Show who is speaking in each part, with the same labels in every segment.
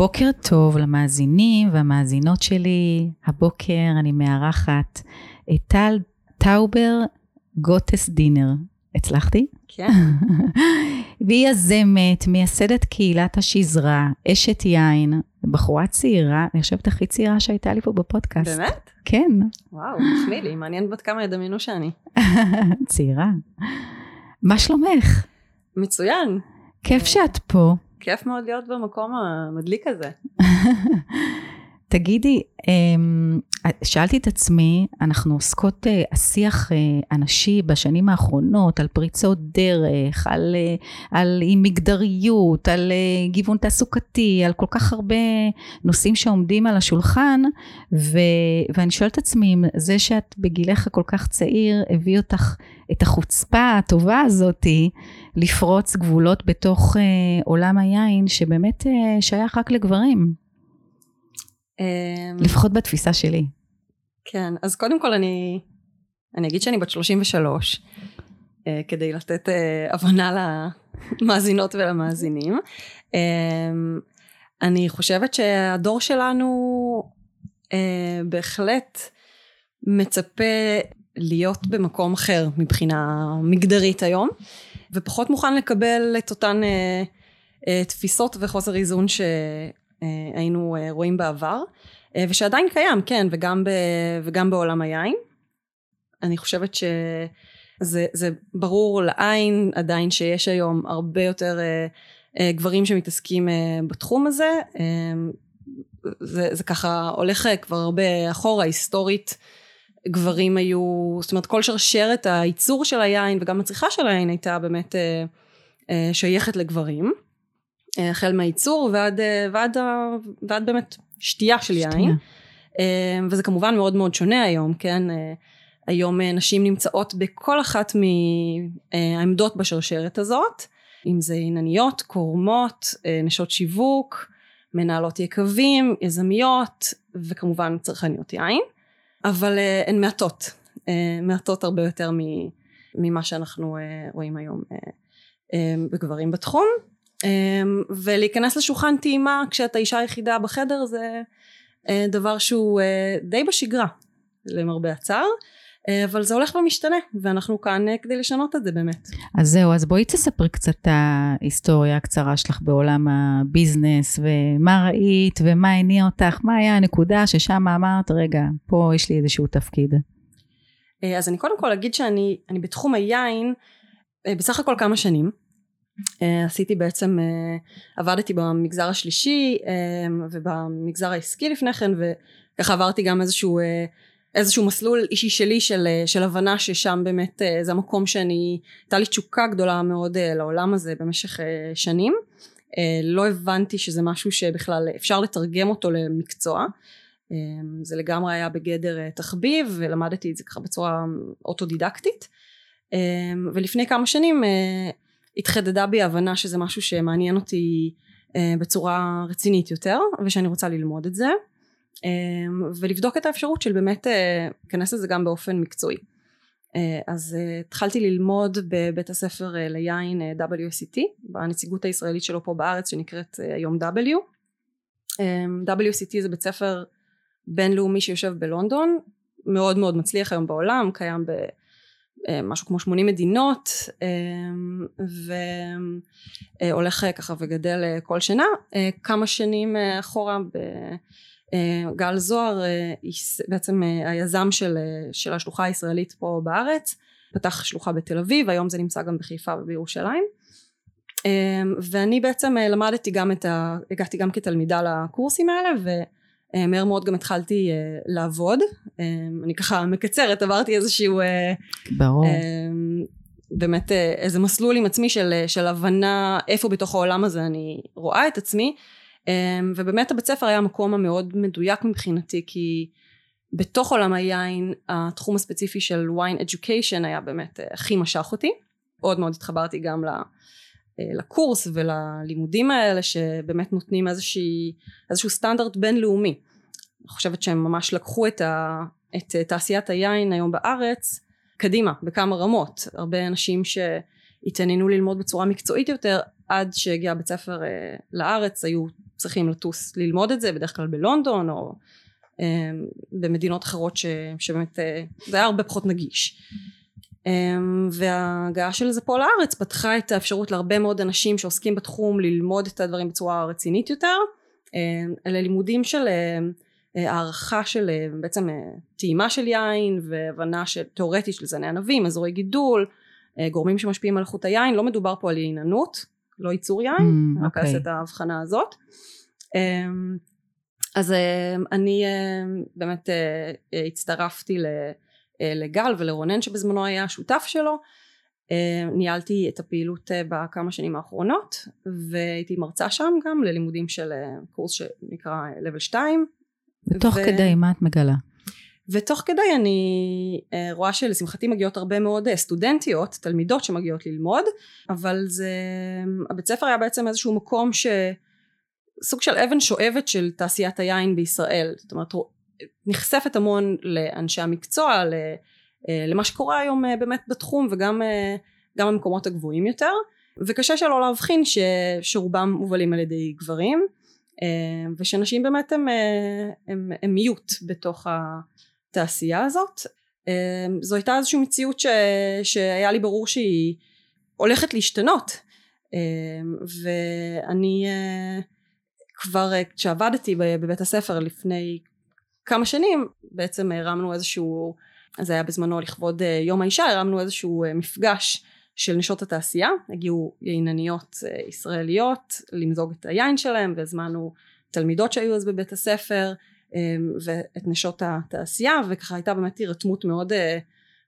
Speaker 1: בוקר טוב למאזינים והמאזינות שלי. הבוקר אני מארחת את טל טאובר גוטס דינר. הצלחתי?
Speaker 2: כן.
Speaker 1: והיא יזמת, מייסדת קהילת השזרה, אשת יין, בחורה צעירה, אני חושבת הכי צעירה שהייתה לי פה בפודקאסט.
Speaker 2: באמת?
Speaker 1: כן.
Speaker 2: וואו, תשמעי לי, מעניין בת כמה דמיינו שאני.
Speaker 1: צעירה. מה שלומך?
Speaker 2: מצוין.
Speaker 1: כיף שאת פה.
Speaker 2: כיף מאוד להיות במקום המדליק הזה.
Speaker 1: תגידי, אמ, שאלתי את עצמי, אנחנו עוסקות, אה, השיח אה, הנשי בשנים האחרונות על פריצות דרך, על, אה, על מגדריות, על גיוון תעסוקתי, על כל כך הרבה נושאים שעומדים על השולחן, ו, ואני שואלת את עצמי אם זה שאת בגילך הכל כך צעיר, הביא אותך את החוצפה הטובה הזאתי לפרוץ גבולות בתוך עולם היין, שבאמת שייך רק לגברים.
Speaker 2: אמ,
Speaker 1: לפחות בתפיסה שלי.
Speaker 2: כן, אז קודם כל אני, אני אגיד שאני בת 33, אה, כדי לתת אה, הבנה למאזינות ולמאזינים. אמ, אני חושבת שהדור שלנו אה, בהחלט מצפה להיות במקום אחר מבחינה מגדרית היום, ופחות מוכן לקבל את אותן תפיסות וחוסר איזון ש... אה, היינו אה, רואים בעבר אה, ושעדיין קיים כן וגם, ב, וגם בעולם היין. אני חושבת שזה ברור לעין עדיין שיש היום הרבה יותר גברים שמתעסקים בתחום הזה. זה, זה ככה הולך כבר הרבה אחורה היסטורית. גברים היו זאת אומרת כל שרשרת הייצור של היין וגם הצריכה של היין הייתה באמת שייכת לגברים החל מהייצור ועד, אה, ועד, ועד באמת שתייה של שתייה. יין. אה, וזה כמובן מאוד מאוד שונה היום כן? היום נשים נמצאות בכל אחת מהעמדות בשרשרת הזאת. אם זה עינניות, קורמות, נשות שיווק, מנהלות יקבים, יזמיות וכמובן צרכניות יין. אבל הן מעטות, מעטות הרבה יותר ממה שאנחנו רואים היום בגברים בתחום ולהיכנס לשולחן טעימה כשאתה אישה יחידה בחדר זה אה, דבר שהוא אה, די בשגרה למרבה הצער אה, אבל זה הולך ומשתנה ואנחנו כאן כדי לשנות את זה באמת.
Speaker 1: אז זהו אז בואי תספרי קצת את ההיסטוריה הקצרה שלך בעולם הביזנס ומה ראית ומה הניע אותך מה היה הנקודה ששם אמרת רגע פה יש לי איזשהו תפקיד.
Speaker 2: אז אני קודם כל אגיד שאני בתחום היין בסך הכל כמה שנים עשיתי בעצם אה, עבדתי במגזר השלישי אה, ובמגזר העסקי לפני כן וככה עברתי גם איזשהו איזשהו מסלול אישי שלי של, של הבנה ששם באמת זה המקום שאני הייתה לי תשוקה גדולה מאוד לעולם הזה במשך שנים. לא הבנתי שזה משהו שבכלל אפשר לתרגם אותו למקצוע. זה לגמרי היה בגדר תחביב ולמדתי את זה ככה בצורה אוטודידקטית. ולפני כמה שנים התחדדה בי ההבנה שזה משהו שמעניין אותי אה, בצורה רצינית יותר ושאני רוצה ללמוד את זה אה, ולבדוק את האפשרות של באמת אה, להיכנס לזה גם באופן מקצועי. אז התחלתי ללמוד בבית הספר ליין אה, WSET בנציגות הישראלית שלו פה בארץ שנקראת היום W. אה, WSET זה בית ספר בינלאומי שיושב בלונדון מאוד מאוד מצליח היום בעולם קיים משהו כמו 80 מדינות אה, והולך אה, ככה וגדל כל שנה. כמה שנים אחורה גל זוהר בעצם היזם של, של השלוחה הישראלית פה בארץ פתח שלוחה בתל אביב היום זה נמצא גם בחיפה ובירושלים. ואני בעצם למדתי גם את ה... הגעתי גם כתלמידה לקורסים האלה ו... אה, מהר מאוד גם התחלתי uh, לעבוד. um, אני ככה מקצרת עברתי איזשהו
Speaker 1: uh, ברור.
Speaker 2: באמת uh, איזה מסלול עם עצמי של, של הבנה איפה בתוך העולם הזה אני רואה את עצמי. um, ובאמת הבית ספר היה המקום המאוד מדויק מבחינתי כי בתוך עולם היין התחום הספציפי של wine education היה באמת uh, הכי משך אותי. מאוד מאוד התחברתי גם ל... אה, לקורס וללימודים האלה שבאמת נותנים איזושהי, איזשהו סטנדרט בינלאומי. אני חושבת שהם ממש לקחו את, ה, את תעשיית היין היום בארץ קדימה בכמה רמות. הרבה אנשים שהתעניינו ללמוד בצורה מקצועית יותר עד שהגיע בית ספר אה, לארץ היו צריכים לטוס ללמוד את זה בדרך כלל בלונדון או במדינות אחרות ש, שבאמת זה היה הרבה פחות נגיש וההגעה של זה פה לארץ פתחה את האפשרות להרבה מאוד אנשים שעוסקים בתחום ללמוד את הדברים בצורה רצינית יותר אלה לימודים של אה, הערכה של אה, בעצם אה, טעימה של יין והבנה של תאורטית של זני ענבים, אזורי גידול, גורמים שמשפיעים על איכות היין, לא מדובר פה על יעיננות, לא ייצור יין, mm, רק okay. אוקיי. את ההבחנה הזאת. אמ, אז אני באמת הצטרפתי לגל ולרונן שבזמנו היה שותף שלו, ניהלתי את הפעילות בכמה שנים האחרונות והייתי מרצה שם גם ללימודים של קורס שנקרא level 2
Speaker 1: ותוך ו... כדי, מה את מגלה?
Speaker 2: ותוך כדי אני אה, רואה שלשמחתי מגיעות הרבה מאוד אה, סטודנטיות, תלמידות שמגיעות ללמוד, אבל זה, הבית ספר היה בעצם איזשהו מקום ש... סוג של אבן שואבת של תעשיית היין בישראל, זאת אומרת נחשפת המון לאנשי המקצוע, אה, למה שקורה היום באמת בתחום וגם גם במקומות הגבוהים יותר, וקשה שלא להבחין ש, שרובם מובלים על ידי גברים. אה, ושנשים באמת הם, אה, הם, הם מיעוט בתוך התעשייה הזאת אה, זו הייתה איזושהי מציאות ש, שהיה לי ברור שהיא הולכת להשתנות ואני כבר כשעבדתי בבית הספר לפני כמה שנים בעצם הרמנו איזשהו זה היה בזמנו לכבוד יום האישה הרמנו איזשהו מפגש של נשות התעשייה, הגיעו יינניות אה, ישראליות למזוג את היין שלהם והזמנו תלמידות שהיו אז בבית הספר אמ, ואת נשות התעשייה וככה הייתה באמת הירתמות מאוד אה,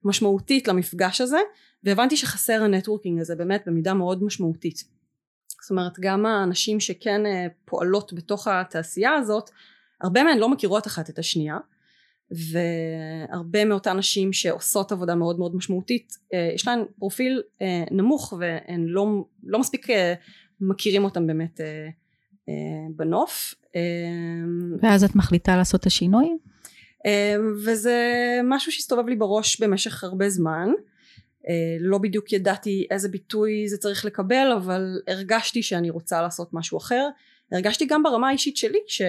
Speaker 2: משמעותית למפגש הזה. והבנתי שחסר ה networking הזה באמת במידה מאוד משמעותית. זאת אומרת גם האנשים שכן אה, פועלות בתוך התעשייה הזאת הרבה מהן לא מכירות אחת את השנייה והרבה מאותן נשים שעושות עבודה מאוד מאוד משמעותית אה, יש להן פרופיל אה, נמוך והן לא, לא מספיק אה, מכירים אותם באמת בנוף.
Speaker 1: ואז את מחליטה לעשות את השינוי?
Speaker 2: וזה משהו שהסתובב לי בראש במשך הרבה זמן לא בדיוק ידעתי איזה ביטוי זה צריך לקבל אבל הרגשתי שאני רוצה לעשות משהו אחר הרגשתי גם ברמה האישית שלי ש...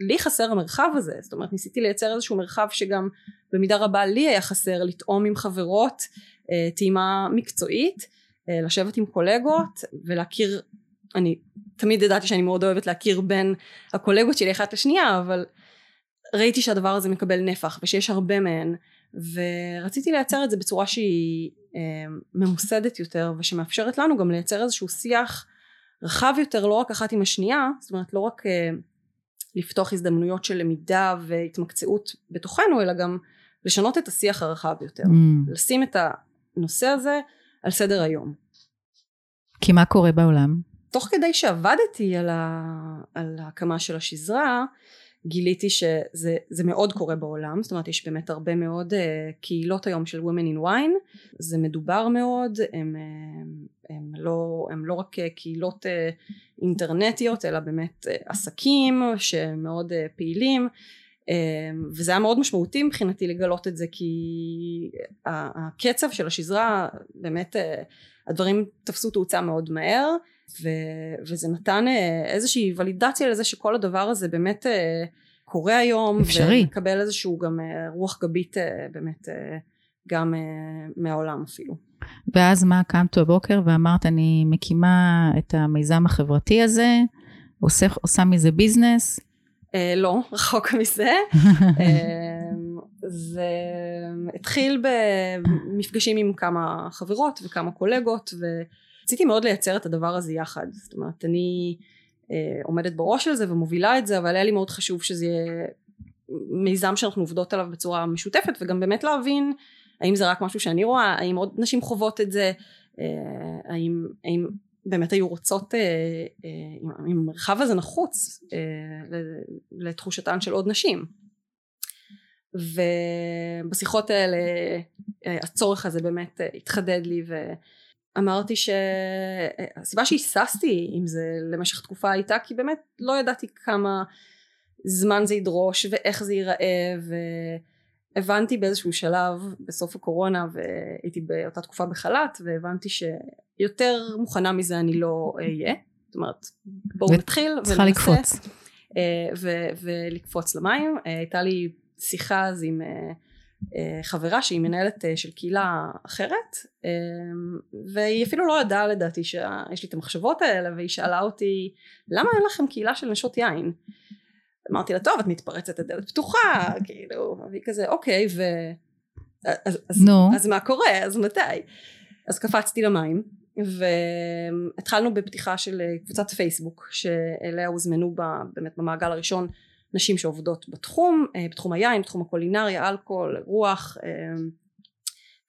Speaker 2: לי חסר המרחב הזה זאת אומרת ניסיתי לייצר איזשהו מרחב שגם במידה רבה לי היה חסר לטעום עם חברות אה, טעימה מקצועית אה, לשבת עם קולגות ולהכיר אני תמיד ידעתי שאני מאוד אוהבת להכיר בין הקולגות שלי אחת לשנייה אבל ראיתי שהדבר הזה מקבל נפח ושיש הרבה מהן ורציתי לייצר את זה בצורה שהיא אה, ממוסדת יותר ושמאפשרת לנו גם לייצר איזשהו שיח רחב יותר לא רק אחת עם השנייה זאת אומרת לא רק לפתוח הזדמנויות של למידה והתמקצעות בתוכנו אלא גם לשנות את השיח הרחב יותר mm. לשים את הנושא הזה על סדר היום
Speaker 1: כי מה קורה בעולם?
Speaker 2: תוך כדי שעבדתי על, ה, על ההקמה של השזרה גיליתי שזה מאוד קורה בעולם זאת אומרת יש באמת הרבה מאוד uh, קהילות היום של Women in Wine זה מדובר מאוד הם, הם, הם, לא, הם לא רק קהילות uh, אינטרנטיות אלא באמת uh, עסקים שמאוד uh, פעילים uh, וזה היה מאוד משמעותי מבחינתי לגלות את זה כי הקצב של השזרה באמת uh, הדברים תפסו תאוצה מאוד מהר ו, וזה נתן אה, איזושהי ולידציה לזה שכל הדבר הזה באמת אה, קורה היום
Speaker 1: אפשרי.
Speaker 2: ומקבל איזשהו גם אה, רוח גבית באמת גם מהעולם אפילו.
Speaker 1: ואז מה קמת בבוקר ואמרת אני מקימה את המיזם החברתי הזה עושה, עושה מזה ביזנס?
Speaker 2: אה, לא רחוק מזה. זה התחיל במפגשים עם כמה חברות וכמה קולגות ו... רציתי מאוד לייצר את הדבר הזה יחד זאת אומרת אני אה, עומדת בראש של זה ומובילה את זה אבל היה לי מאוד חשוב שזה יהיה מיזם שאנחנו עובדות עליו בצורה משותפת וגם באמת להבין האם זה רק משהו שאני רואה האם עוד נשים חוות את זה אה, האם, האם באמת היו רוצות אה, אה, אם המרחב הזה נחוץ אה, לתחושתן של עוד נשים. ובשיחות האלה אה, הצורך הזה באמת אה, התחדד לי ו... אמרתי שהסיבה שהיססתי עם זה למשך תקופה הייתה כי באמת לא ידעתי כמה זמן זה ידרוש ואיך זה ייראה והבנתי באיזשהו שלב בסוף הקורונה והייתי באותה תקופה בחל"ת והבנתי שיותר מוכנה מזה אני לא אהיה. זאת אומרת בואו נתחיל
Speaker 1: צריכה לקפוץ.
Speaker 2: ולקפוץ למים. הייתה לי שיחה אז עם אה, חברה שהיא מנהלת אה, של קהילה אחרת אה, והיא אפילו לא ידעה לדעתי שיש לי את המחשבות האלה והיא שאלה אותי למה אין לכם קהילה של נשות יין? אמרתי לה טוב את מתפרצת את דלת פתוחה כאילו והיא כזה אוקיי ו... אז, אז, no. אז מה קורה? אז מתי? אז קפצתי למים והתחלנו בפתיחה של קבוצת פייסבוק שאליה הוזמנו בה, באמת במעגל הראשון נשים שעובדות בתחום, אה, בתחום היין, בתחום הקולינריה, אלכוהול, רוח אה,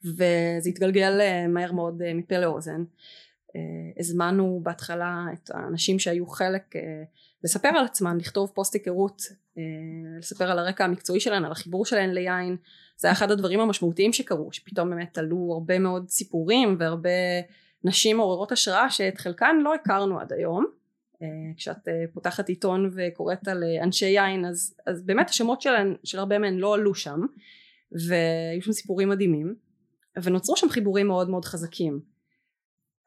Speaker 2: וזה התגלגל אה, מהר מאוד מפה לאוזן. הזמנו בהתחלה את האנשים שהיו חלק לספר על עצמם, לכתוב פוסט היכרות, לספר על הרקע המקצועי שלהן, על החיבור שלהן ליין, זה היה אחד הדברים המשמעותיים שקרו, שפתאום באמת עלו הרבה מאוד סיפורים והרבה נשים מעוררות השראה שאת חלקן לא הכרנו עד היום כשאת אה, פותחת עיתון וקוראת על אה, אנשי יין אז, אז באמת השמות שלהם, של הרבה מהן לא עלו שם והיו שם סיפורים מדהימים ונוצרו שם חיבורים מאוד מאוד חזקים.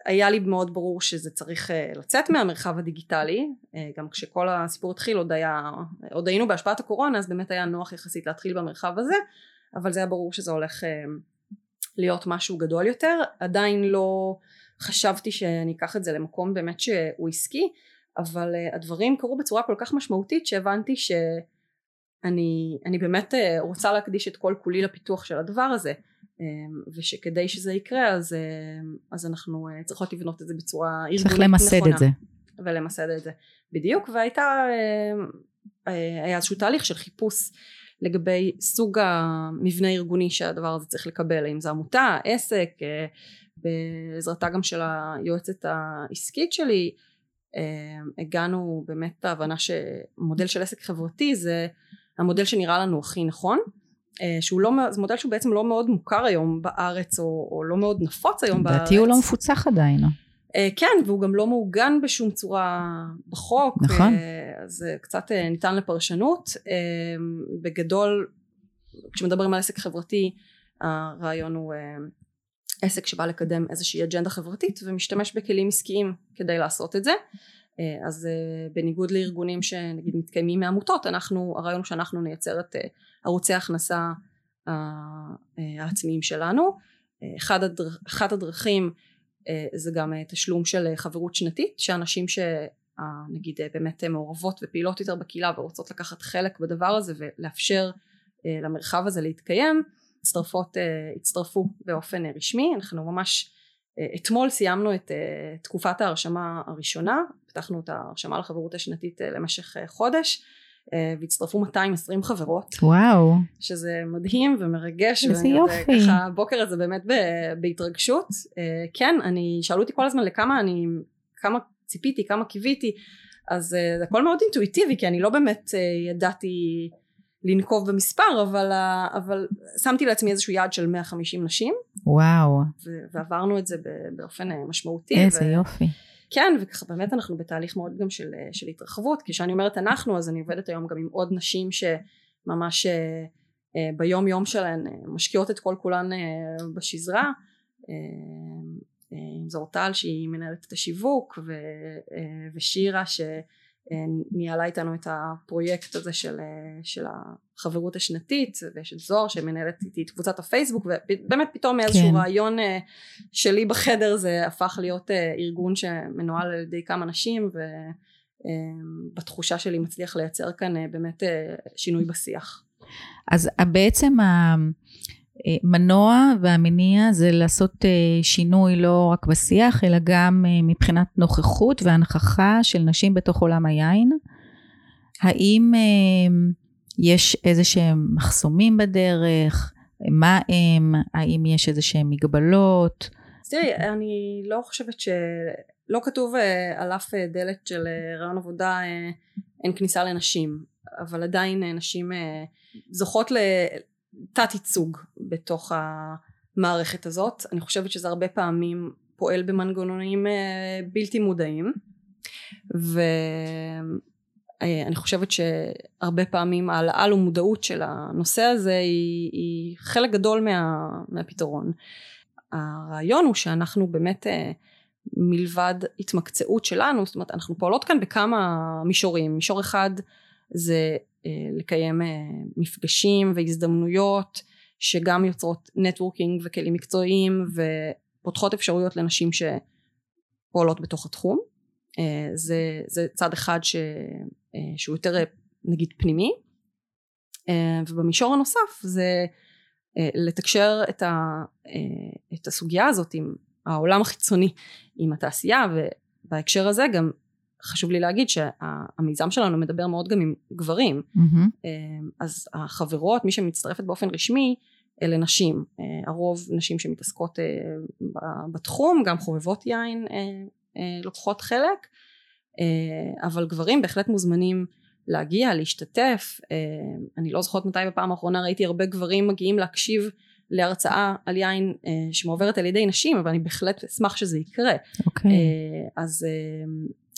Speaker 2: היה לי מאוד ברור שזה צריך לצאת מהמרחב הדיגיטלי גם כשכל הסיפור התחיל עוד היה עוד היינו בהשפעת הקורונה אז באמת היה נוח יחסית להתחיל במרחב הזה אבל זה היה ברור שזה הולך להיות משהו גדול יותר. עדיין לא חשבתי שאני אקח את זה למקום באמת שהוא עסקי אבל uh, הדברים קרו בצורה כל כך משמעותית שהבנתי שאני אני באמת uh, רוצה להקדיש את כל כולי לפיתוח של הדבר הזה um, ושכדי שזה יקרה אז, uh, אז אנחנו uh, צריכות לבנות את זה בצורה ארגונית נכונה.
Speaker 1: צריך למסד את זה.
Speaker 2: ולמסד את זה בדיוק והייתה היה איזשהו תהליך של חיפוש לגבי סוג המבנה הארגוני שהדבר הזה צריך לקבל האם זה עמותה עסק בעזרתה גם של היועצת העסקית שלי אמ, הגענו באמת להבנה שמודל של עסק חברתי זה המודל שנראה לנו הכי נכון אה, שהוא לא, זה מודל שהוא בעצם לא מאוד מוכר היום בארץ או, או לא מאוד נפוץ היום בארץ.
Speaker 1: לדעתי הוא לא מפוצח עדיין.
Speaker 2: אה, כן והוא גם לא מעוגן בשום צורה בחוק.
Speaker 1: נכון.
Speaker 2: אז זה קצת אה, ניתן לפרשנות. בגדול כשמדברים על עסק חברתי הרעיון הוא עסק שבא לקדם איזושהי אג'נדה חברתית ומשתמש בכלים עסקיים כדי לעשות את זה. אה, אז אה, בניגוד לארגונים שנגיד מתקיימים מעמותות אנחנו הרעיון הוא שאנחנו נייצר את אה, ערוצי ההכנסה העצמיים שלנו. אחד הדר, אחת הדרכים זה גם תשלום של חברות שנתית שאנשים שנגיד באמת מעורבות ופעילות יותר בקהילה ורוצות לקחת חלק בדבר הזה ולאפשר למרחב הזה להתקיים הצטרפות, אה, הצטרפו באופן רשמי. אנחנו ממש אה, אתמול סיימנו את אה, תקופת ההרשמה הראשונה. פתחנו את ההרשמה לחברות השנתית למשך חודש והצטרפו 220 חברות.
Speaker 1: וואו.
Speaker 2: שזה מדהים ומרגש
Speaker 1: איזה יופי.
Speaker 2: ככה הבוקר הזה באמת בהתרגשות. כן אני שאלו אותי כל הזמן לכמה אני כמה ציפיתי כמה קיוויתי אז זה הכל מאוד אינטואיטיבי כי אני לא באמת ידעתי לנקוב במספר אבל, אבל שמתי לעצמי איזשהו יעד של 150 נשים.
Speaker 1: וואו.
Speaker 2: ועברנו את זה באופן אה, משמעותי
Speaker 1: איזה ו- יופי.
Speaker 2: כן וככה באמת אנחנו בתהליך מאוד גם של, אה, של התרחבות כשאני אומרת אנחנו אז אני עובדת היום גם עם עוד נשים שממש אה, ביום יום שלהן משקיעות את כל כולן בשזרה. אם זו אורטל שהיא מנהלת את השיווק ו, ושירה ש... ניהלה איתנו את הפרויקט הזה של, של החברות השנתית ויש את זוהר שמנהלת איתי את קבוצת הפייסבוק ובאמת פתאום מאיזשהו כן. רעיון אה, שלי בחדר זה הפך להיות אה, ארגון שמנוהל על ידי כמה נשים ובתחושה אה, שלי מצליח לייצר כאן באמת שינוי בשיח.
Speaker 1: אז בעצם המנוע והמניע זה לעשות שינוי לא רק בשיח אלא גם מבחינת נוכחות והנכחה של נשים בתוך עולם היין. האם יש איזה שהם מחסומים בדרך? מה הם? האם יש איזה שהם מגבלות?
Speaker 2: תראי, אני לא חושבת ש... לא כתוב על אף דלת של רעיון עבודה אין כניסה לנשים, אבל עדיין נשים זוכות לתת ייצוג בתוך המערכת הזאת. אני חושבת שזה הרבה פעמים פועל במנגנונים uh, בלתי מודעים, ו... אה, חושבת שהרבה פעמים העלאה ומודעות של הנושא הזה היא, היא חלק גדול מה, מהפתרון. הרעיון הוא שאנחנו באמת אה, מלבד התמקצעות שלנו, זאת אומרת אנחנו פועלות כאן בכמה מישורים, מישור אחד זה אה, לקיים אה, מפגשים והזדמנויות שגם יוצרות נטוורקינג וכלים מקצועיים ופותחות אפשרויות לנשים שפועלות בתוך התחום, אה, זה, זה צד אחד ש, שהוא יותר נגיד פנימי. ובמישור הנוסף זה לתקשר את, ה, את הסוגיה הזאת עם העולם החיצוני עם התעשייה ובהקשר הזה גם חשוב לי להגיד שהמיזם שלנו מדבר מאוד גם עם גברים mm-hmm. אז החברות מי שמצטרפת באופן רשמי אלה נשים אה, הרוב נשים שמתעסקות אה, בתחום גם חובבות יין לוקחות חלק אבל גברים בהחלט מוזמנים להגיע להשתתף אני לא זוכרת מתי בפעם האחרונה ראיתי הרבה גברים מגיעים להקשיב להרצאה על יין שמועברת על ידי נשים אבל אני בהחלט אשמח שזה יקרה okay.
Speaker 1: אוקיי.
Speaker 2: אז,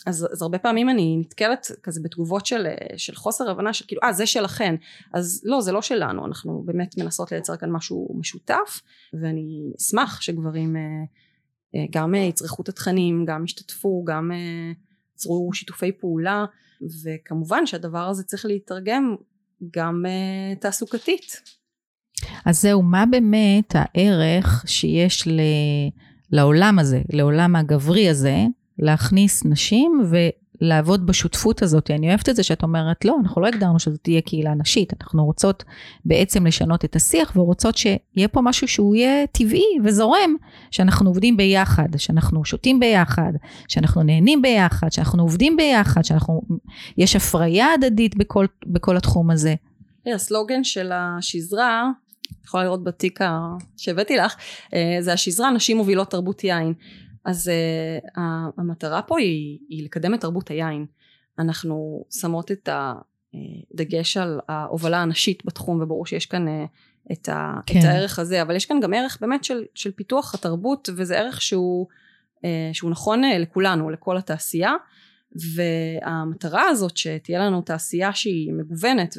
Speaker 2: אז, אז הרבה פעמים אני נתקלת כזה בתגובות של, של חוסר הבנה של כאילו אה זה שלכן. אז לא זה לא שלנו אנחנו באמת מנסות לייצר כאן משהו משותף ואני אשמח שגברים אה, אה, גם אה, יצרכו את התכנים גם ישתתפו גם יצרו שיתופי פעולה וכמובן שהדבר הזה צריך להתרגם גם תעסוקתית.
Speaker 1: אז זהו, מה באמת הערך שיש ל... לעולם הזה, לעולם הגברי הזה, להכניס נשים ולעבוד בשותפות הזאת. אני אוהבת את זה שאת אומרת, לא, אנחנו לא הגדרנו שזאת תהיה קהילה נשית, אנחנו רוצות בעצם לשנות את השיח ורוצות שיהיה פה משהו שהוא יהיה טבעי וזורם, שאנחנו עובדים ביחד, שאנחנו שותים ביחד, שאנחנו נהנים ביחד, שאנחנו עובדים ביחד, שאנחנו, יש הפריה הדדית בכל, בכל התחום הזה.
Speaker 2: הסלוגן של השזרה יכולה לראות בתיק שהבאתי לך, אה, זה השזרה נשים מובילות תרבות יין. אז uh, המטרה פה היא, היא לקדם את תרבות היין. אנחנו שמות את הדגש על ההובלה הנשית בתחום וברור שיש כאן uh, את, ה, כן. את הערך הזה אבל יש כאן גם ערך באמת של, של פיתוח התרבות וזה ערך שהוא, uh, שהוא נכון uh, לכולנו לכל התעשייה והמטרה הזאת שתהיה לנו תעשייה שהיא מגוונת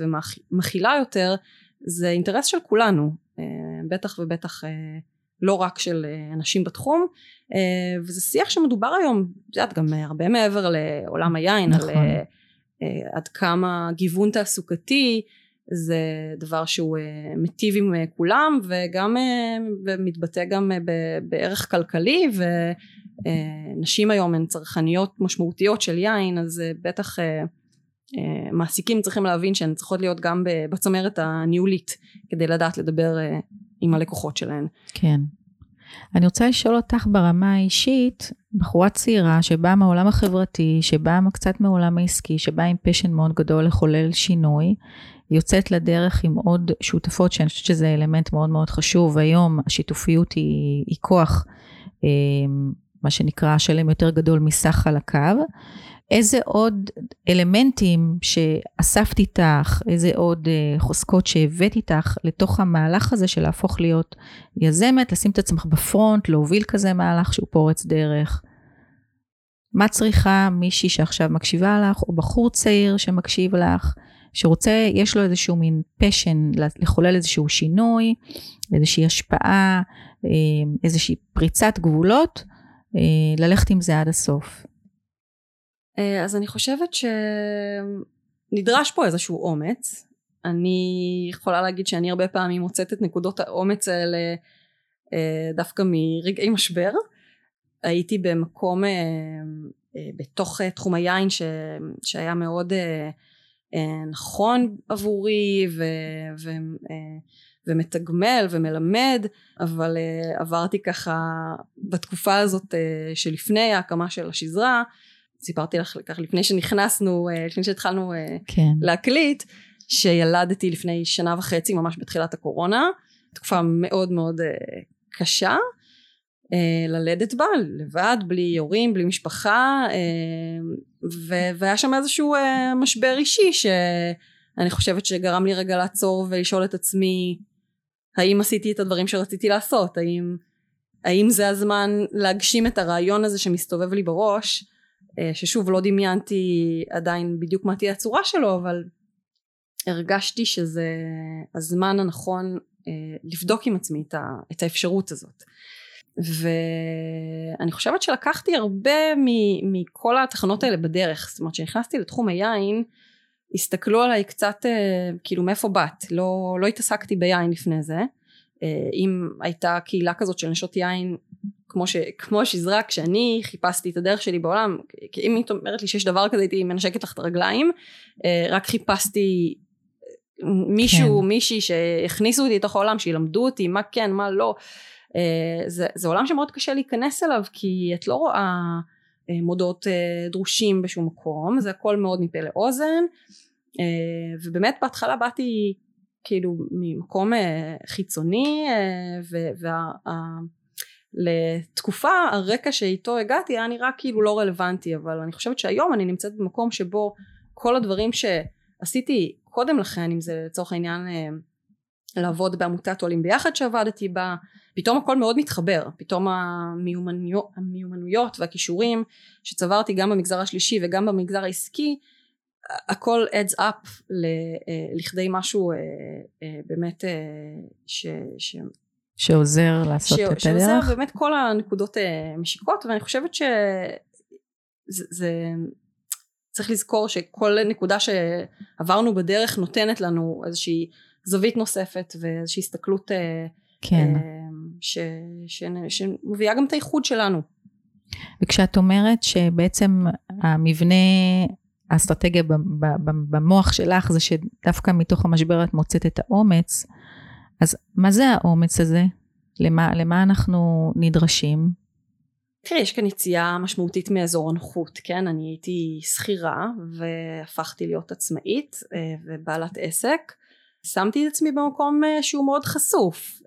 Speaker 2: ומכילה יותר זה אינטרס של כולנו אה, בטח ובטח אה, לא רק של אה, אנשים בתחום וזה שיח שמדובר היום את יודעת גם הרבה מעבר לעולם היין נכון. על עד כמה גיוון תעסוקתי זה דבר שהוא מיטיב עם כולם וגם ומתבטא גם בערך כלכלי ונשים היום הן צרכניות משמעותיות של יין אז בטח אה, מעסיקים צריכים להבין שהן צריכות להיות גם בצמרת הניהולית כדי לדעת לדבר אה, עם הלקוחות שלהן.
Speaker 1: כן. אני רוצה לשאול אותך ברמה האישית, בחורה צעירה שבאה מהעולם החברתי, שבאה קצת מהעולם העסקי, שבאה עם פשן מאוד גדול לחולל שינוי, יוצאת לדרך עם עוד שותפות שאני חושבת שזה אלמנט מאוד מאוד חשוב. היום השיתופיות היא, היא כוח, אה, מה שנקרא שלם יותר גדול מסך על הקו. איזה עוד אלמנטים שאספת איתך, איזה עוד uh, חוזקות שהבאת איתך לתוך המהלך הזה של להפוך להיות יזמת, לשים את עצמך בפרונט, להוביל כזה מהלך שהוא פורץ דרך. מה צריכה מישהי שעכשיו מקשיבה לך, או בחור צעיר שמקשיב לך, שרוצה, יש לו איזשהו מין פשן לחולל איזשהו שינוי, איזושהי השפעה, אה, איזושהי פריצת גבולות, אה, ללכת עם זה עד הסוף.
Speaker 2: אה, אז אני חושבת שנדרש פה איזשהו אומץ. אני יכולה להגיד שאני הרבה פעמים מוצאת את נקודות האומץ האלה אה, דווקא מרגעי משבר. הייתי במקום אה, בתוך תחום היין ש, שהיה מאוד נכון עבורי ו, ו, ומתגמל ומלמד אבל עברתי ככה בתקופה הזאת שלפני ההקמה של השזרה סיפרתי לך כך לפני שנכנסנו, אה, לפני שהתחלנו אה, כן. להקליט, שילדתי לפני שנה וחצי ממש בתחילת הקורונה, תקופה מאוד מאוד אה, קשה, ללדת בה לבד, בלי הורים, בלי משפחה, והיה שם איזשהו משבר אישי שאני חושבת שגרם לי רגע לעצור ולשאול את עצמי האם עשיתי את הדברים שרציתי לעשות, האם, האם זה הזמן להגשים את הרעיון הזה שמסתובב לי בראש ששוב לא דמיינתי עדיין בדיוק מה תהיה הצורה שלו אבל הרגשתי שזה הזמן הנכון אה, לבדוק עם עצמי את האפשרות הזאת. ואני חושבת שלקחתי הרבה מכל התחנות האלה בדרך. זאת אומרת כשנכנסתי לתחום היין הסתכלו עליי קצת אה, כאילו מאיפה באת? לא, לא התעסקתי ביין לפני זה. אה, אם הייתה קהילה כזאת של נשות יין כמו, ש, כמו שזרה כשאני חיפשתי את הדרך שלי בעולם כי אם היית אומרת לי שיש דבר כזה הייתי מנשקת לך את הרגליים אה, רק חיפשתי מישהו כן. מישהי שהכניסו אותי לתוך העולם שילמדו אותי מה כן מה לא זה, זה עולם שמאוד קשה להיכנס אליו כי את לא רואה מודעות דרושים בשום מקום זה הכל מאוד מפה לאוזן ובאמת בהתחלה באתי כאילו ממקום אה, חיצוני אה, ולתקופה הרקע שאיתו הגעתי היה נראה כאילו לא רלוונטי אבל אני חושבת שהיום אני נמצאת במקום שבו כל הדברים שעשיתי קודם לכן אם זה לצורך העניין אה, לעבוד בעמותת עולים ביחד שעבדתי בה פתאום הכל מאוד מתחבר. פתאום המיומנויות, המיומנויות והכישורים שצברתי גם במגזר השלישי וגם במגזר העסקי הכל adds up אה, לכדי משהו אה, באמת ש... ש...
Speaker 1: שעוזר לעשות ש... את הדרך?
Speaker 2: שעוזר באמת כל הנקודות משיקות ואני חושבת שזה זה... צריך לזכור שכל נקודה שעברנו בדרך נותנת לנו איזושהי זווית נוספת ואיזושהי הסתכלות כן. ש... ש... שמביאה גם את הייחוד שלנו.
Speaker 1: וכשאת אומרת שבעצם המבנה האסטרטגיה במוח שלך זה שדווקא מתוך המשבר את מוצאת את האומץ, אז מה זה האומץ הזה? למה, למה אנחנו נדרשים?
Speaker 2: תראי, יש כאן יציאה משמעותית מאזור הנוחות, כן? אני הייתי שכירה והפכתי להיות עצמאית אה, ובעלת עסק. שמתי את עצמי במקום אה, שהוא מאוד חשוף.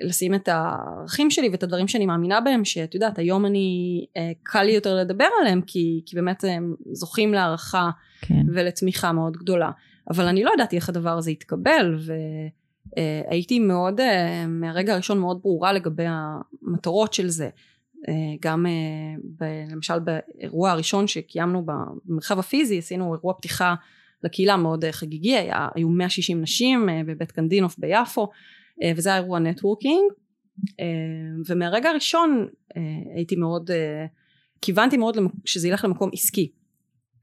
Speaker 2: לשים את הערכים שלי ואת הדברים שאני מאמינה בהם שאת יודעת היום אני אה, קל לי יותר לדבר עליהם כי, כי באמת הם זוכים להערכה כן. ולתמיכה מאוד גדולה אבל אני לא ידעתי איך הדבר הזה יתקבל והייתי אה, מאוד אה, מהרגע הראשון מאוד ברורה לגבי המטרות של זה. אה, גם ב, למשל באירוע הראשון שקיימנו במרחב הפיזי עשינו אירוע פתיחה לקהילה מאוד חגיגי היה, היו 160 נשים בבית קנדינוף ביפו וזה היה אירוע נטוורקינג. ומהרגע הראשון הייתי מאוד כיוונתי מאוד שזה ילך למקום עסקי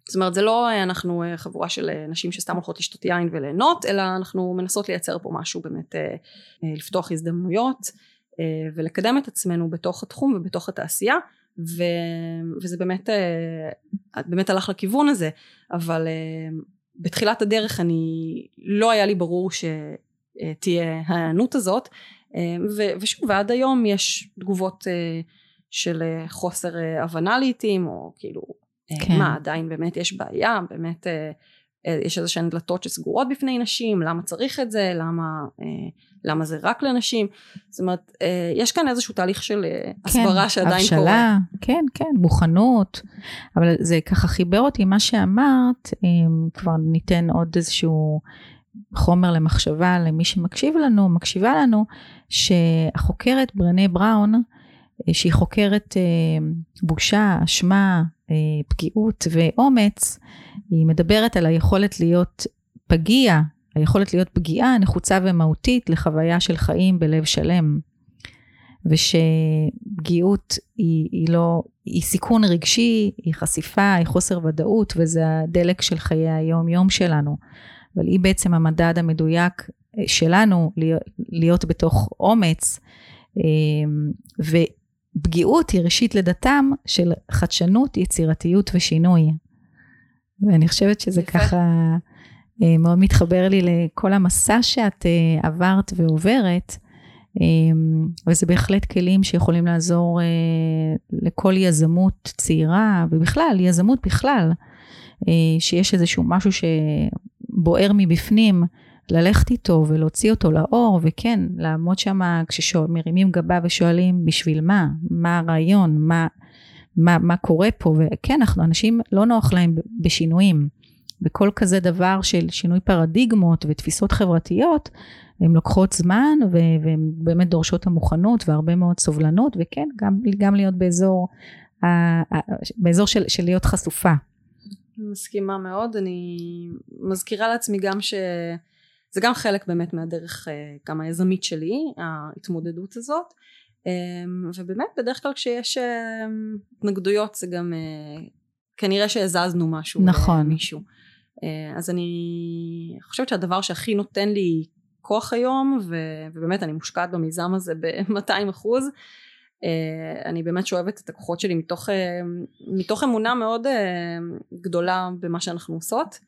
Speaker 2: זאת אומרת זה לא אנחנו חבורה של נשים שסתם הולכות לשתות יין וליהנות אלא אנחנו מנסות לייצר פה משהו באמת לפתוח הזדמנויות ולקדם את עצמנו בתוך התחום ובתוך התעשייה ו, וזה באמת באמת הלך לכיוון הזה. אבל בתחילת הדרך אני לא היה לי ברור ש, אה, תהיה ההיענות הזאת אה, ושוב ועד היום יש תגובות אה, של חוסר הבנה לעיתים או כאילו כן. מה עדיין באמת יש בעיה? באמת יש איזה שהן דלתות שסגורות בפני נשים? למה צריך את זה? למה למה זה רק לנשים? זאת אומרת יש כאן איזשהו תהליך של הסברה כן, שעדיין הבשלה, קורה
Speaker 1: כן כן מוכנות. אבל זה ככה חיבר אותי מה שאמרת כבר ניתן עוד איזשהו חומר למחשבה למי שמקשיב לנו, מקשיבה לנו, שהחוקרת ברנה בראון, אה, שהיא חוקרת אה, בושה, אשמה, אה, פגיעות ואומץ, היא מדברת על היכולת להיות פגיע, היכולת להיות פגיעה נחוצה ומהותית לחוויה של חיים בלב שלם. ושפגיעות היא, היא לא, היא סיכון רגשי, היא חשיפה, היא חוסר ודאות, וזה הדלק של חיי היום יום שלנו. אבל היא בעצם המדד המדויק אה, שלנו להיות, בתוך אומץ. אמ, ופגיעות היא ראשית לידתם של חדשנות, יצירתיות ושינוי. ואני חושבת שזה יפה. ככה אה, מאוד מתחבר לי לכל המסע שאת אה, עברת ועוברת. אמ, וזה בהחלט כלים שיכולים לעזור לכל יזמות צעירה, ובכלל, יזמות בכלל, שיש איזשהו משהו בוער מבפנים, ללכת איתו ולהוציא אותו לאור, וכן, לעמוד שם כשמרימים גבה ושואלים בשביל מה, מה הרעיון, מה, מה, מה קורה פה, וכן, אנחנו אנשים לא נוח להם בשינויים. בכל כזה דבר של שינוי פרדיגמות ותפיסות חברתיות, הן לוקחות זמן והן באמת דורשות המוכנות והרבה מאוד סובלנות, וכן, גם, גם להיות באזור, באזור של, של להיות חשופה.
Speaker 2: מסכימה מאוד אני מזכירה לעצמי גם שזה גם חלק באמת מהדרך אה, גם היזמית שלי ההתמודדות הזאת אמ, ובאמת בדרך כלל כשיש אמ, התנגדויות זה גם אה, כנראה שהזזנו משהו
Speaker 1: נכון.
Speaker 2: למישהו. אה, אז אני חושבת שהדבר שהכי נותן לי כוח היום ו- ובאמת אני מושקעת במיזם הזה ב-200 אחוז אה, אני באמת שואבת את הכוחות שלי מתוך, מתוך אמונה מאוד גדולה במה שאנחנו עושות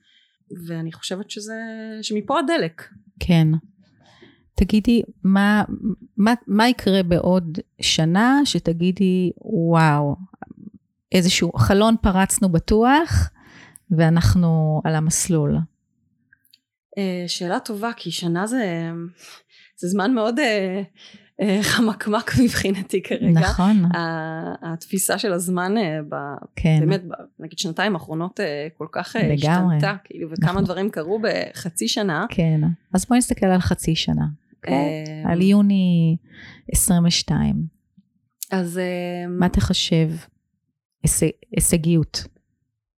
Speaker 2: ואני חושבת שזה, שמפה הדלק.
Speaker 1: כן. תגידי, מה, מה, מה יקרה בעוד שנה שתגידי, וואו, איזשהו חלון פרצנו בטוח ואנחנו על המסלול?
Speaker 2: אה, שאלה טובה, כי שנה זה, זה זמן מאוד אה, חמקמק מבחינתי כרגע.
Speaker 1: נכון.
Speaker 2: התפיסה של הזמן, ב,
Speaker 1: כן.
Speaker 2: באמת, ב, נגיד שנתיים האחרונות כל כך
Speaker 1: לגמרי.
Speaker 2: השתנתה, כאילו, וכמה
Speaker 1: נכון.
Speaker 2: דברים קרו בחצי שנה.
Speaker 1: כן, אז בואי נסתכל על חצי שנה.
Speaker 2: אה,
Speaker 1: על יוני 22.
Speaker 2: אז אה,
Speaker 1: מה תחשב הישג- הישגיות?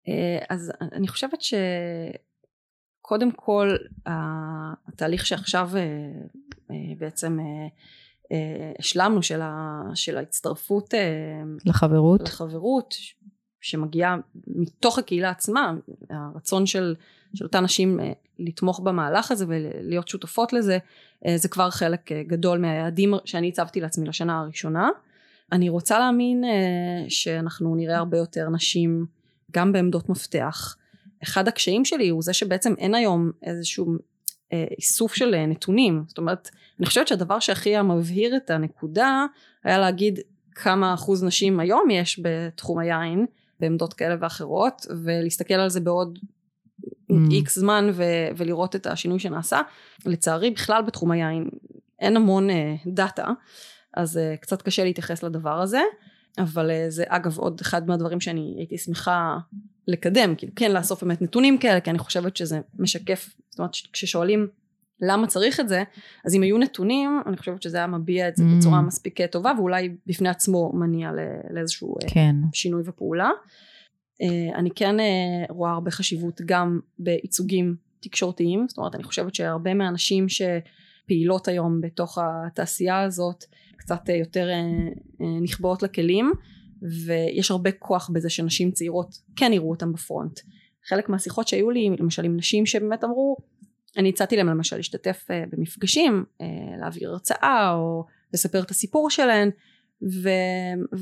Speaker 2: אה, אז אני חושבת שקודם כל ה- התהליך שעכשיו אה, אה, בעצם אה, אה, השלמנו של, ה, של ההצטרפות אה,
Speaker 1: לחברות?
Speaker 2: לחברות שמגיעה מתוך הקהילה עצמה הרצון של, של אותן נשים אה, לתמוך במהלך הזה ולהיות שותפות לזה אה, זה כבר חלק אה, גדול מהיעדים שאני הצבתי לעצמי לשנה הראשונה אני רוצה להאמין אה, שאנחנו נראה הרבה יותר נשים גם בעמדות מפתח אחד הקשיים שלי הוא זה שבעצם אין היום איזשהו אה, איסוף של אה, נתונים. זאת אומרת אני חושבת שהדבר שהכי היה מבהיר את הנקודה היה להגיד כמה אחוז נשים היום יש בתחום היין בעמדות כאלה ואחרות ולהסתכל על זה בעוד איקס
Speaker 1: Mm.
Speaker 2: זמן ו- ולראות את השינוי שנעשה. לצערי בכלל בתחום היין אין המון uh, דאטה אז uh, קצת קשה להתייחס לדבר הזה. אבל uh, זה אגב עוד אחד מהדברים שאני הייתי שמחה לקדם כאילו כן לאסוף באמת נתונים כאלה כי אני חושבת שזה משקף זאת אומרת כששואלים למה צריך את זה אז אם היו נתונים אני חושבת שזה היה מביע את זה
Speaker 1: Mm.
Speaker 2: בצורה מספיק אה, טובה ואולי בפני עצמו מניע לאיזשהו אה,
Speaker 1: כן.
Speaker 2: שינוי ופעולה. אה, אני כן אה, רואה הרבה חשיבות גם בייצוגים תקשורתיים, זאת אומרת אני חושבת שהרבה מהנשים שפעילות היום בתוך התעשייה הזאת קצת יותר נכבאות לכלים ויש הרבה כוח בזה שנשים צעירות כן יראו אותם בפרונט. חלק מהשיחות שהיו לי למשל עם נשים שבאמת אמרו אני הצעתי להם למשל להשתתף אה, במפגשים, אה, להעביר הרצאה או לספר את הסיפור שלהן ו,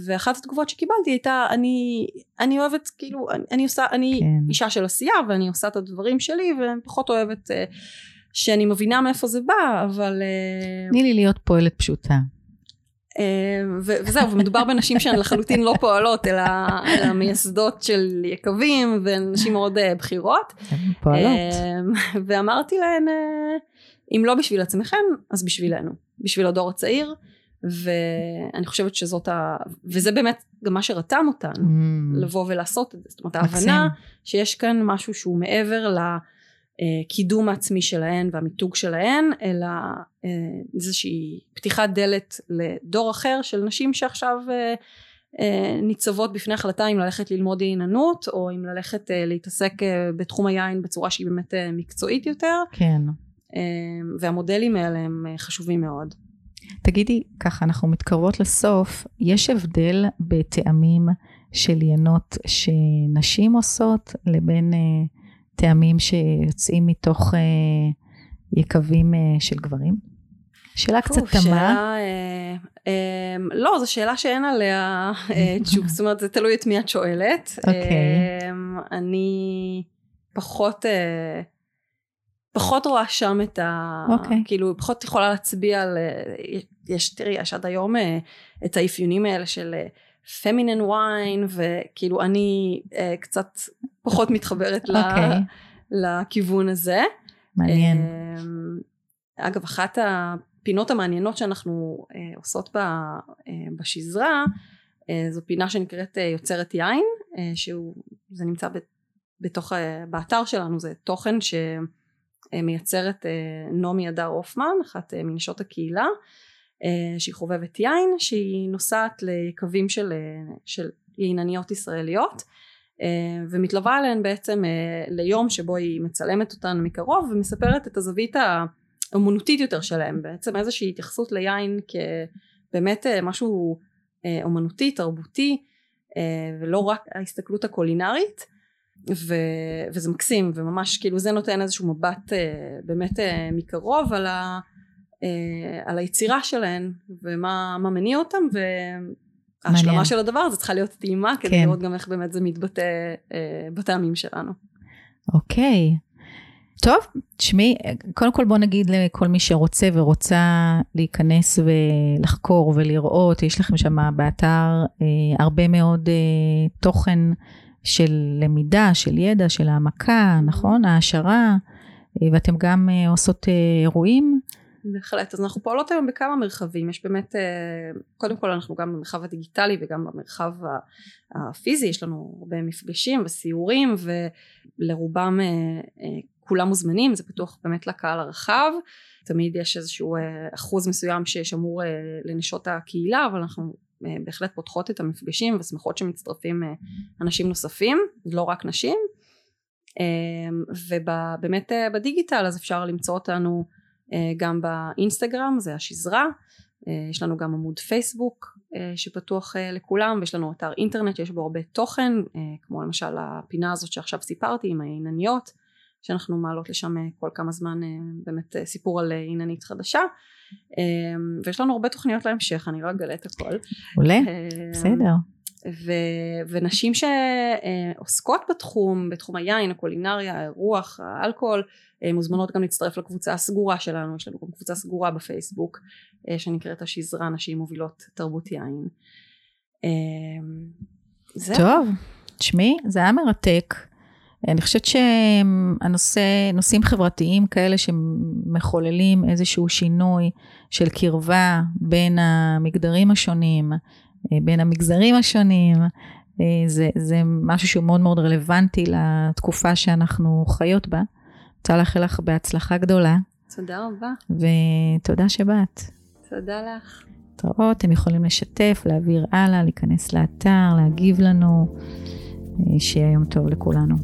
Speaker 2: ואחת התגובות שקיבלתי הייתה אני, אני אוהבת כאילו אני, אני עושה אני
Speaker 1: כן.
Speaker 2: אישה של עשייה ואני עושה את הדברים שלי ופחות אוהבת אה, שאני מבינה מאיפה זה בא אבל
Speaker 1: תני לי להיות פועלת פשוטה.
Speaker 2: ו- וזהו ומדובר בנשים שהן לחלוטין לא פועלות אלא, אלא מייסדות של יקבים ונשים מאוד אה, בכירות
Speaker 1: פועלות.
Speaker 2: אה, ואמרתי להן אה, אם לא בשביל עצמכם אז בשבילנו בשביל הדור הצעיר ואני חושבת שזאת ה... וזה באמת גם מה שרתם אותן
Speaker 1: Mm.
Speaker 2: לבוא ולעשות את זה זאת אומרת. ההבנה שיש כאן משהו שהוא מעבר לקידום העצמי שלהן והמיתוג שלהן אלא אה, איזושהי פתיחת דלת לדור אחר של נשים שעכשיו אה, אה, ניצבות בפני החלטה אם ללכת ללמוד יעיננות או אם ללכת אה, להתעסק אה, בתחום היין בצורה שהיא באמת אה, מקצועית יותר
Speaker 1: כן.
Speaker 2: אה, והמודלים האלה הם אה, חשובים מאוד.
Speaker 1: תגידי, ככה אנחנו מתקרבות לסוף, יש הבדל בטעמים של ינות שנשים עושות לבין אה, טעמים שיוצאים מתוך אה, יקבים אה, של גברים? שאלה קצת תמה.
Speaker 2: אה, אה, לא, זו שאלה שאין עליה אה, תשוב, זאת אומרת זה תלוי את מי את שואלת.
Speaker 1: אוקיי.
Speaker 2: אה, אני פחות, אה, פחות רואה שם את ה...
Speaker 1: אוקיי.
Speaker 2: כאילו פחות יכולה להצביע על... אה, יש, תראי, יש עד היום אה, את האפיונים האלה של פמינן ויין, וכאילו אני קצת פחות מתחברת ל-
Speaker 1: אוקיי,
Speaker 2: לכיוון הזה.
Speaker 1: מעניין.
Speaker 2: אמ, אגב, אחת הפינות המעניינות שאנחנו אה, עושות בה, אה, בשזרה, אה, זו פינה שנקראת יוצרת יין, אה, שהוא, זה נמצא בתוך, באתר שלנו, זה תוכן שמייצרת נעמי הדר הופמן, אחת מנשות הקהילה, שהיא חובבת יין, שהיא נוסעת לקווים של, של יינניות ישראליות. אה, ומתלווה אליהן בעצם אה, ליום שבו היא מצלמת אותן מקרוב ומספרת את הזווית האמנותית יותר שלהם בעצם איזושהי התייחסות ליין באמת משהו אומנותי, תרבותי, ולא רק ההסתכלות הקולינרית. ו, וזה מקסים וממש כאילו זה נותן איזשהו מבט באמת מקרוב על, ה, על היצירה שלהן ומה מניע אותם ההשלמה של הדבר הזה צריכה להיות טעימה כדי כן. לראות גם איך באמת זה מתבטא אה, בטעמים שלנו.
Speaker 1: אוקיי. טוב, תשמעי, קודם כל בוא נגיד לכל מי שרוצה ורוצה להיכנס ולחקור ולראות, יש לכם שם באתר אה, הרבה מאוד אה, תוכן של למידה, של ידע, של העמקה, נכון? העשרה, אה, ואתם גם אה, עושות אה, אירועים.
Speaker 2: בהחלט, אז אנחנו פועלות היום בכמה מרחבים, יש באמת, אה, קודם כל אנחנו גם במרחב הדיגיטלי וגם במרחב הפיזי, יש לנו הרבה מפגשים וסיורים ולרובם אה, אה, כולם מוזמנים, זה פתוח באמת לקהל הרחב, תמיד יש איזשהו אחוז מסוים ששמור לנשות הקהילה, אבל אנחנו בהחלט פותחות את המפגשים ושמחות שמצטרפים אנשים נוספים, לא רק נשים, ובאמת בדיגיטל אז אפשר למצוא אותנו גם באינסטגרם זה השזרה. אה, יש לנו גם עמוד פייסבוק אה, שפתוח לכולם ויש לנו אתר אינטרנט שיש בו הרבה תוכן כמו למשל הפינה הזאת שעכשיו סיפרתי עם העינניות שאנחנו מעלות לשם כל כמה זמן באמת סיפור על עיננית חדשה. ויש לנו הרבה תוכניות להמשך אני לא אגלה את הכל.
Speaker 1: עולה. בסדר
Speaker 2: ו, ונשים שעוסקות בתחום, בתחום היין, הקולינריה, האירוח, האלכוהול, אה, מוזמנות גם להצטרף לקבוצה הסגורה שלנו, יש לנו גם קבוצה סגורה בפייסבוק אה, שנקראת השזרה נשים מובילות תרבות יין. אה,
Speaker 1: זהו. טוב, תשמעי, זה היה מרתק. אני חושבת שהנושא, נושאים חברתיים כאלה שמחוללים איזשהו שינוי של קרבה בין המגדרים השונים, בין המגזרים השונים, זה, זה משהו שהוא מאוד מאוד רלוונטי לתקופה שאנחנו חיות בה. רוצה לאחל לך בהצלחה גדולה.
Speaker 2: תודה רבה.
Speaker 1: ותודה שבאת.
Speaker 2: תודה לך.
Speaker 1: להתראות, אתם יכולים לשתף, להעביר הלאה, להיכנס לאתר, להגיב לנו. אה, שיהיה יום טוב לכולנו.